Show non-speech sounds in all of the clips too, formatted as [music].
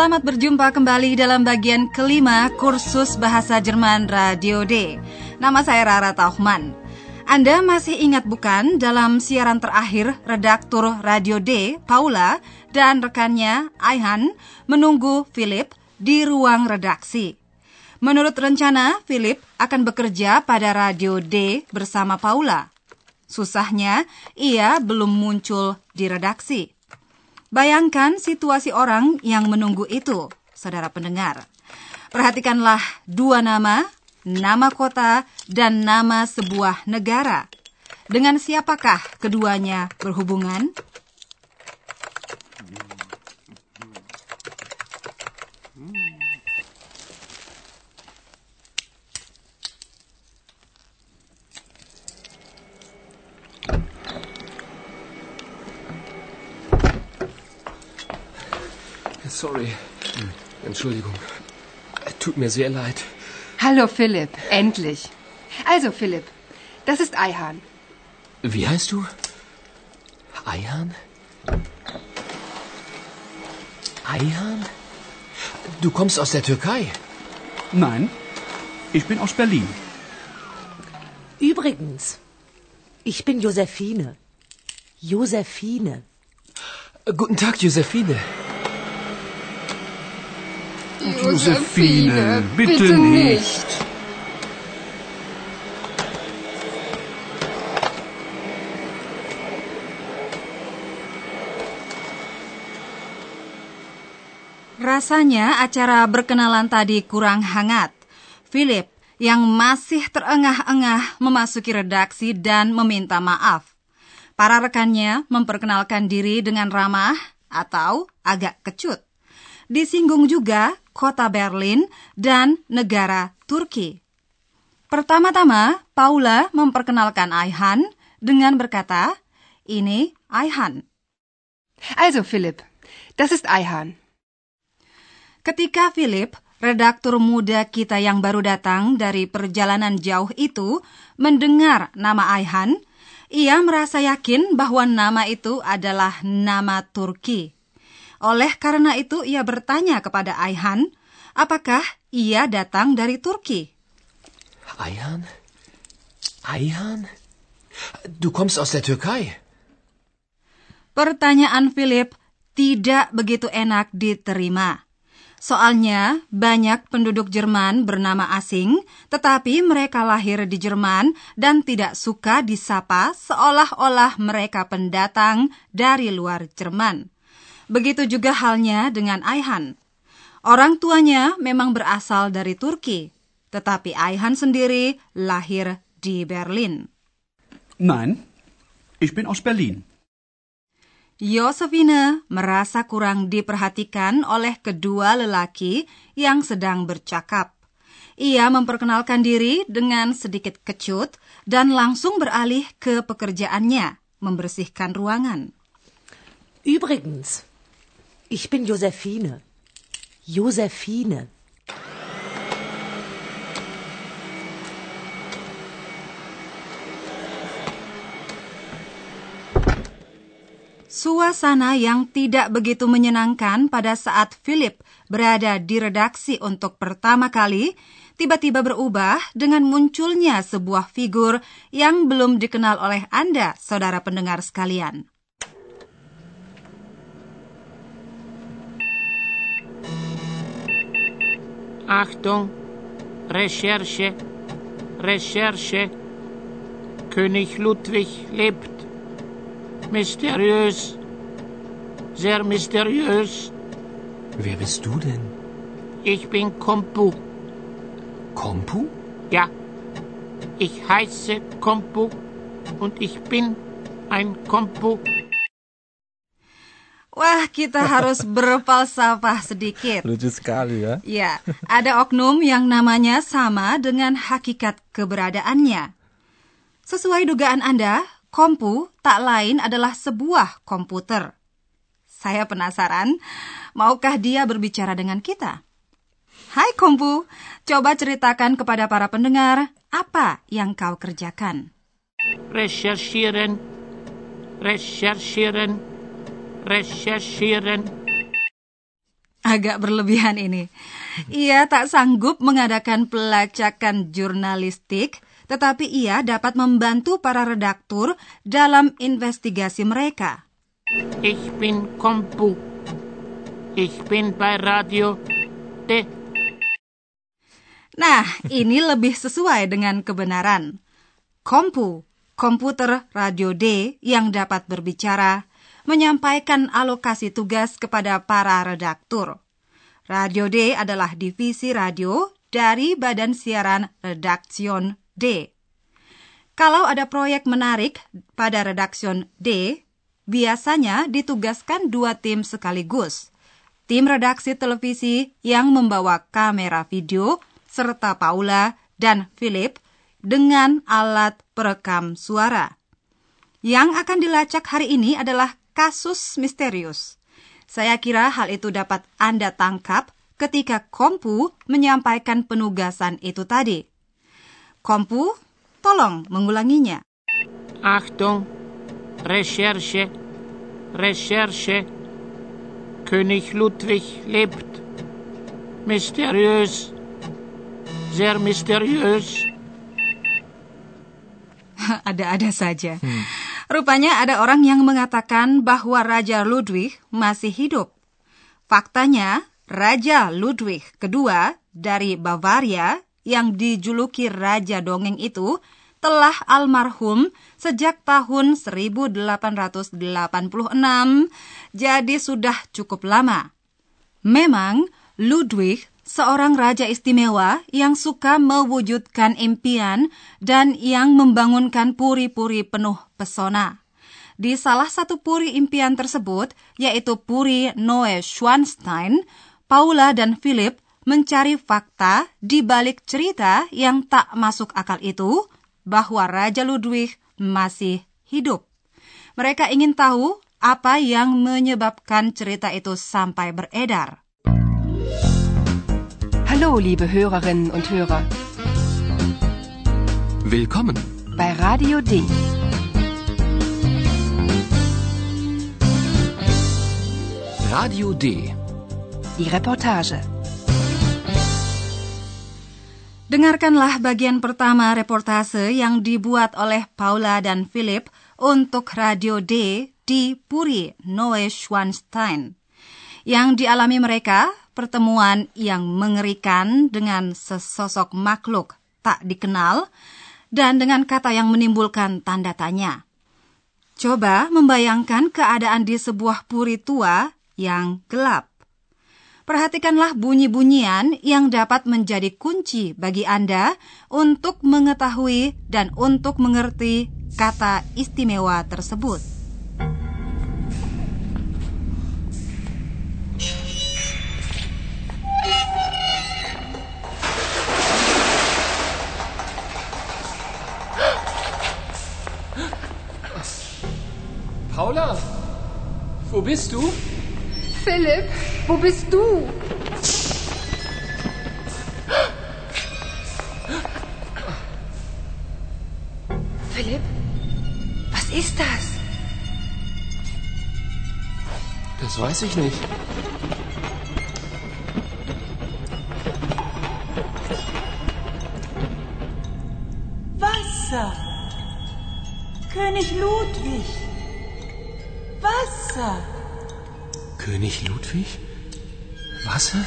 Selamat berjumpa kembali dalam bagian kelima kursus bahasa Jerman Radio D. Nama saya Rara Tauchman. Anda masih ingat bukan dalam siaran terakhir redaktur Radio D, Paula, dan rekannya, Aihan, menunggu Philip di ruang redaksi. Menurut rencana, Philip akan bekerja pada Radio D bersama Paula. Susahnya, ia belum muncul di redaksi. Bayangkan situasi orang yang menunggu itu, saudara pendengar. Perhatikanlah dua nama, nama kota, dan nama sebuah negara. Dengan siapakah keduanya berhubungan? Sorry. Entschuldigung. Tut mir sehr leid. Hallo Philipp, endlich. Also Philipp, das ist Eihahn. Wie heißt du? Eihahn? Eihahn? Du kommst aus der Türkei? Nein, ich bin aus Berlin. Übrigens, ich bin Josephine. Josephine. Guten Tag, Josephine. Josephine, bitte nicht. Rasanya acara berkenalan tadi kurang hangat. Philip yang masih terengah-engah memasuki redaksi dan meminta maaf. Para rekannya memperkenalkan diri dengan ramah atau agak kecut. Disinggung juga kota Berlin dan negara Turki. Pertama-tama, Paula memperkenalkan Aihan dengan berkata, ini Aihan. Also Philipp, das ist Eihahn. Ketika Philip, redaktur muda kita yang baru datang dari perjalanan jauh itu, mendengar nama Aihan, ia merasa yakin bahwa nama itu adalah nama Turki. Oleh karena itu, ia bertanya kepada Aihan, apakah ia datang dari Turki? Eihan? Eihan? Du kommst aus der Türkei? Pertanyaan Philip tidak begitu enak diterima. Soalnya banyak penduduk Jerman bernama asing, tetapi mereka lahir di Jerman dan tidak suka disapa seolah-olah mereka pendatang dari luar Jerman. Begitu juga halnya dengan Aihan. Orang tuanya memang berasal dari Turki, tetapi Aihan sendiri lahir di Berlin. Nein, ich bin aus Berlin. Josephine merasa kurang diperhatikan oleh kedua lelaki yang sedang bercakap. Ia memperkenalkan diri dengan sedikit kecut dan langsung beralih ke pekerjaannya, membersihkan ruangan. Übrigens, ich bin Josephine. Josephine. Suasana yang tidak begitu menyenangkan pada saat Philip berada di redaksi untuk pertama kali tiba-tiba berubah dengan munculnya sebuah figur yang belum dikenal oleh Anda, saudara pendengar sekalian. Achtung, Recherche, Recherche. König Ludwig lebt. Mysteriös, sehr mysteriös. Wer bist du denn? Ich bin Kompu. Kompu? Ja, ich heiße Kompu und ich bin ein Kompu. Wah, kita harus [laughs] berfalsafah sedikit. Lucu sekali ya. Ya, ada oknum yang namanya sama dengan hakikat keberadaannya. Sesuai dugaan Anda, kompu tak lain adalah sebuah komputer. Saya penasaran, maukah dia berbicara dengan kita? Hai kompu, coba ceritakan kepada para pendengar apa yang kau kerjakan. Recherchieren. Recherchieren. Recherchieren. Agak berlebihan ini. Ia tak sanggup mengadakan pelacakan jurnalistik, tetapi ia dapat membantu para redaktur dalam investigasi mereka. Ich bin Kompu. Ich bin bei Radio D. Nah, ini lebih sesuai dengan kebenaran. Kompu, komputer radio D yang dapat berbicara, menyampaikan alokasi tugas kepada para redaktur. Radio D adalah divisi radio dari Badan Siaran Redaksion D. Kalau ada proyek menarik pada redaksion D, biasanya ditugaskan dua tim sekaligus. Tim redaksi televisi yang membawa kamera video serta Paula dan Philip dengan alat perekam suara. Yang akan dilacak hari ini adalah kasus misterius. Saya kira hal itu dapat Anda tangkap ketika Kompu menyampaikan penugasan itu tadi. Kompu, tolong mengulanginya. Achtung. Recherche. Recherche. König Ludwig lebt. Mysteriös. Sehr mysteriös. [laughs] Ada-ada saja. Rupanya ada orang yang mengatakan bahwa Raja Ludwig masih hidup. Faktanya, Raja Ludwig kedua dari Bavaria yang dijuluki Raja Dongeng itu telah almarhum sejak tahun 1886, jadi sudah cukup lama. Memang Ludwig seorang raja istimewa yang suka mewujudkan impian dan yang membangunkan puri-puri penuh pesona. Di salah satu puri impian tersebut, yaitu puri Noe Schwanstein, Paula dan Philip mencari fakta di balik cerita yang tak masuk akal itu bahwa Raja Ludwig masih hidup. Mereka ingin tahu apa yang menyebabkan cerita itu sampai beredar. Hallo, liebe Hörerinnen und Hörer. Willkommen. Bei Radio D. Radio D. Die Reportage. Dengarkanlah bagian pertama reportase yang dibuat oleh Paula dan Philip untuk Radio D di Puri Neuschwanstein. Yang dialami mereka pertemuan yang mengerikan dengan sesosok makhluk tak dikenal dan dengan kata yang menimbulkan tanda tanya. Coba membayangkan keadaan di sebuah puri tua yang gelap. Perhatikanlah bunyi-bunyian yang dapat menjadi kunci bagi Anda untuk mengetahui dan untuk mengerti kata istimewa tersebut. Wo bist du? Philipp, wo bist du? Philipp, was ist das? Das weiß ich nicht. Wasser. König Ludwig. Wasser. König Ludwig? Wasser?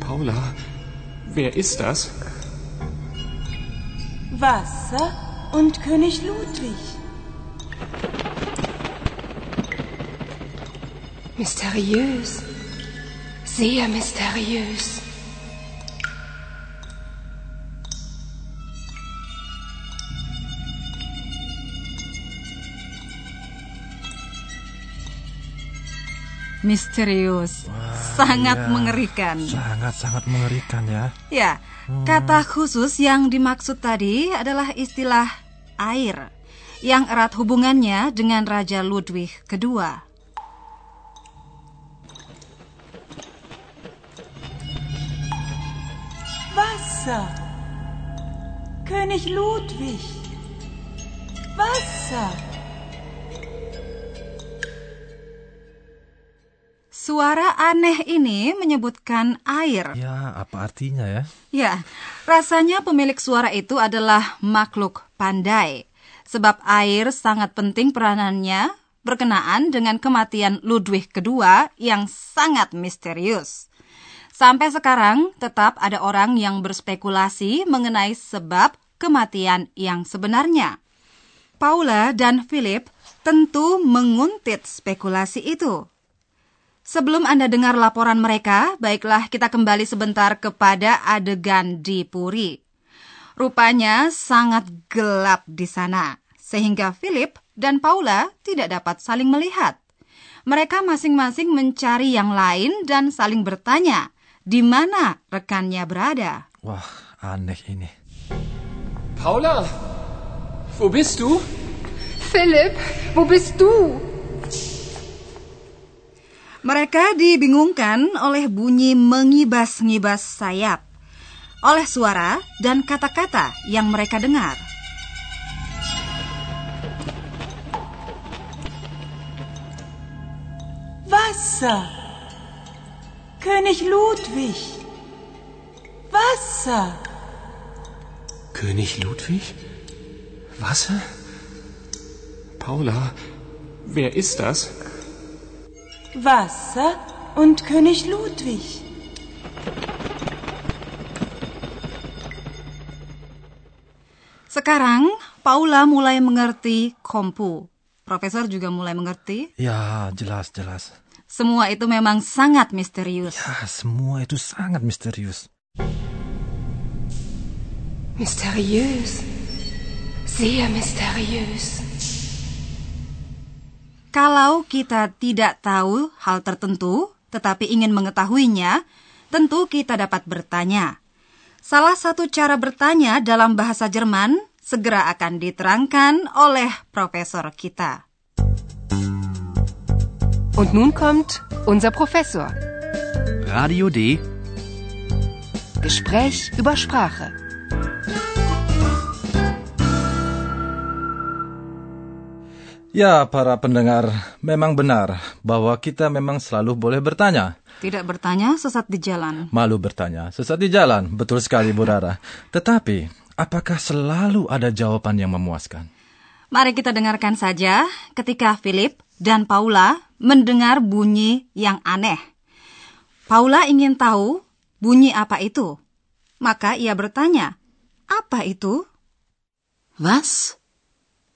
Paula, wer ist das? Wasser und König Ludwig. Mysteriös. Sehr mysteriös. Misterius, sangat iya. mengerikan. Sangat-sangat mengerikan ya. Ya, kata khusus yang dimaksud tadi adalah istilah air yang erat hubungannya dengan Raja Ludwig II. Wasser. König Ludwig. Wasser. Suara aneh ini menyebutkan air. Ya, apa artinya ya? Ya, rasanya pemilik suara itu adalah makhluk pandai. Sebab air sangat penting peranannya berkenaan dengan kematian Ludwig II yang sangat misterius. Sampai sekarang tetap ada orang yang berspekulasi mengenai sebab kematian yang sebenarnya. Paula dan Philip tentu menguntit spekulasi itu. Sebelum Anda dengar laporan mereka, baiklah kita kembali sebentar kepada adegan di Puri. Rupanya sangat gelap di sana, sehingga Philip dan Paula tidak dapat saling melihat. Mereka masing-masing mencari yang lain dan saling bertanya, di mana rekannya berada. Wah, aneh ini. Paula, wo bist du? Philipp, wo bist du? Mereka dibingungkan oleh bunyi mengibas-ngibas sayap, oleh suara dan kata-kata yang mereka dengar. Wasser. König Ludwig. Wasser. König Ludwig? Wasser? Paula, wer ist das? Wasser und König Ludwig. Sekarang Paula mulai mengerti kompu. Profesor juga mulai mengerti. Ya, jelas, jelas. Semua itu memang sangat misterius. Ya, semua itu sangat misterius. Mysteriös. Sehr mysteriös. Kalau kita tidak tahu hal tertentu, tetapi ingin mengetahuinya, tentu kita dapat bertanya. Salah satu cara bertanya dalam bahasa Jerman segera akan diterangkan oleh profesor kita. Und nun kommt unser Professor. Radio D. Gespräch über Sprache. Ya, para pendengar, memang benar bahwa kita memang selalu boleh bertanya. Tidak bertanya sesat di jalan. Malu bertanya, sesat di jalan, betul sekali Bu Rara. Tetapi, apakah selalu ada jawaban yang memuaskan? Mari kita dengarkan saja ketika Philip dan Paula mendengar bunyi yang aneh. Paula ingin tahu bunyi apa itu. Maka ia bertanya, apa itu? Was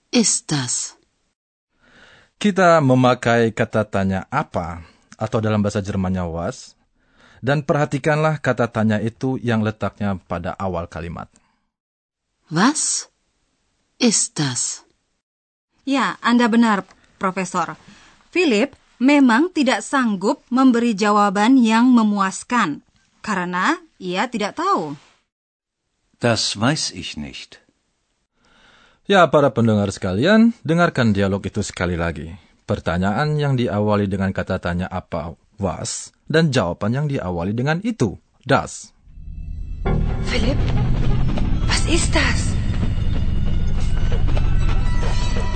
ist das? Kita memakai kata tanya apa atau dalam bahasa Jermannya was dan perhatikanlah kata tanya itu yang letaknya pada awal kalimat. Was ist das? Ya, Anda benar, Profesor. Philip memang tidak sanggup memberi jawaban yang memuaskan karena ia tidak tahu. Das weiß ich nicht. Ya, para pendengar sekalian, dengarkan dialog itu sekali lagi. Pertanyaan yang diawali dengan kata tanya apa, was, dan jawaban yang diawali dengan itu, das. Philipp, was ist das?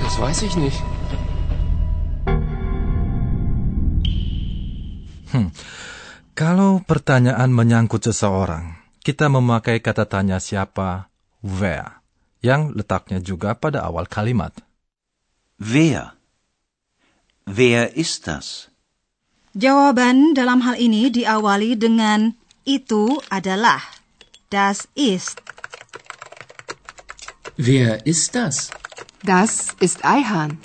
Das weiß ich nicht. Hmm. Kalau pertanyaan menyangkut seseorang, kita memakai kata tanya siapa, where, yang letaknya juga pada awal kalimat. Wer? Wer ist das? Jawaban dalam hal ini diawali dengan itu adalah. Das ist. Wer ist das? Das ist Eihahn.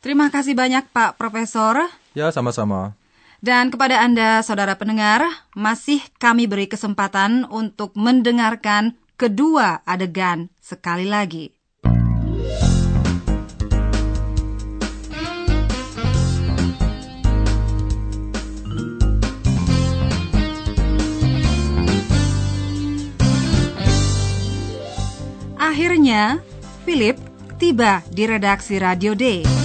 Terima kasih banyak Pak Profesor. Ya, sama-sama. Dan kepada Anda, saudara pendengar, masih kami beri kesempatan untuk mendengarkan kedua adegan sekali lagi. Akhirnya, Philip tiba di redaksi Radio Day.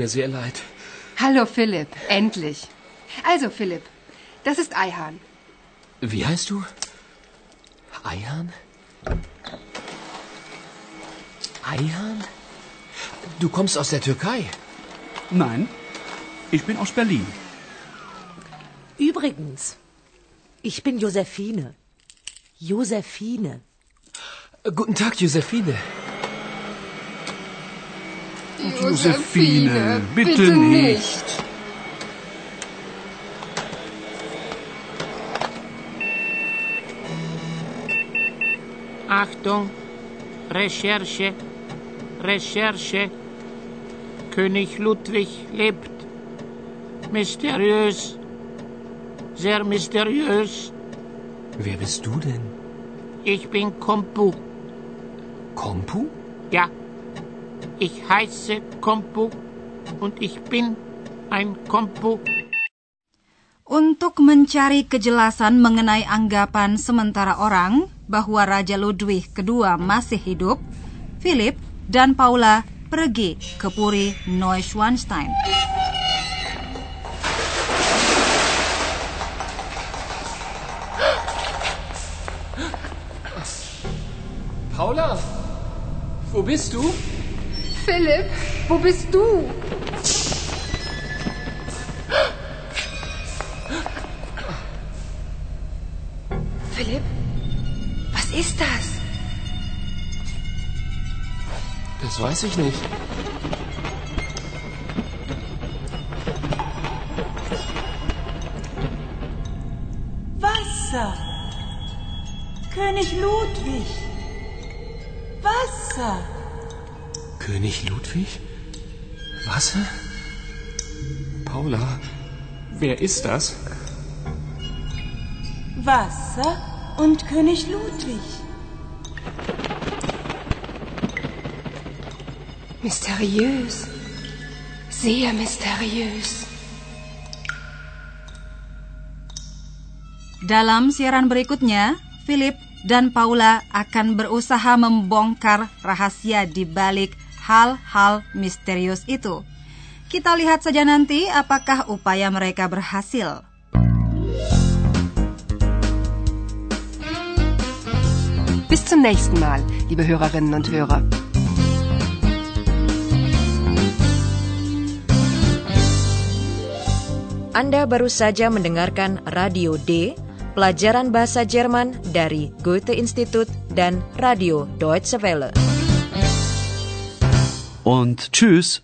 Mir sehr leid. Hallo Philipp, endlich. Also Philipp, das ist Eihahn. Wie heißt du? Eihahn? Eihahn? Du kommst aus der Türkei? Nein, ich bin aus Berlin. Übrigens, ich bin Josephine. Josephine. Guten Tag, Josephine. Josephine, bitte nicht. Achtung, Recherche, Recherche. König Ludwig lebt. Mysteriös, sehr mysteriös. Wer bist du denn? Ich bin Kompu. Kompu? Ja, ich heiße Kompu und ich bin ein Kompu. Untuk mencari kejelasan mengenai anggapan sementara orang bahwa Raja Ludwig II masih hidup, Philip dan Paula pergi ke Puri Neuschwanstein. Paula, wo bist du? Philipp, wo bist du? Philipp, was ist das? Das weiß ich nicht. Wasser. König Ludwig. Wasser. König Ludwig? Wasser? Paula, wer ist das? Wasser und König Ludwig. Mysteriös. Sehr mysteriös. Dalam siaran berikutnya, Philip dan Paula akan berusaha membongkar rahasia di balik hal-hal misterius itu. Kita lihat saja nanti apakah upaya mereka berhasil. Bis zum nächsten Mal, liebe Hörerinnen und Hörer. Anda baru saja mendengarkan Radio D, pelajaran bahasa Jerman dari Goethe Institut dan Radio Deutsche Welle. Und tschüss.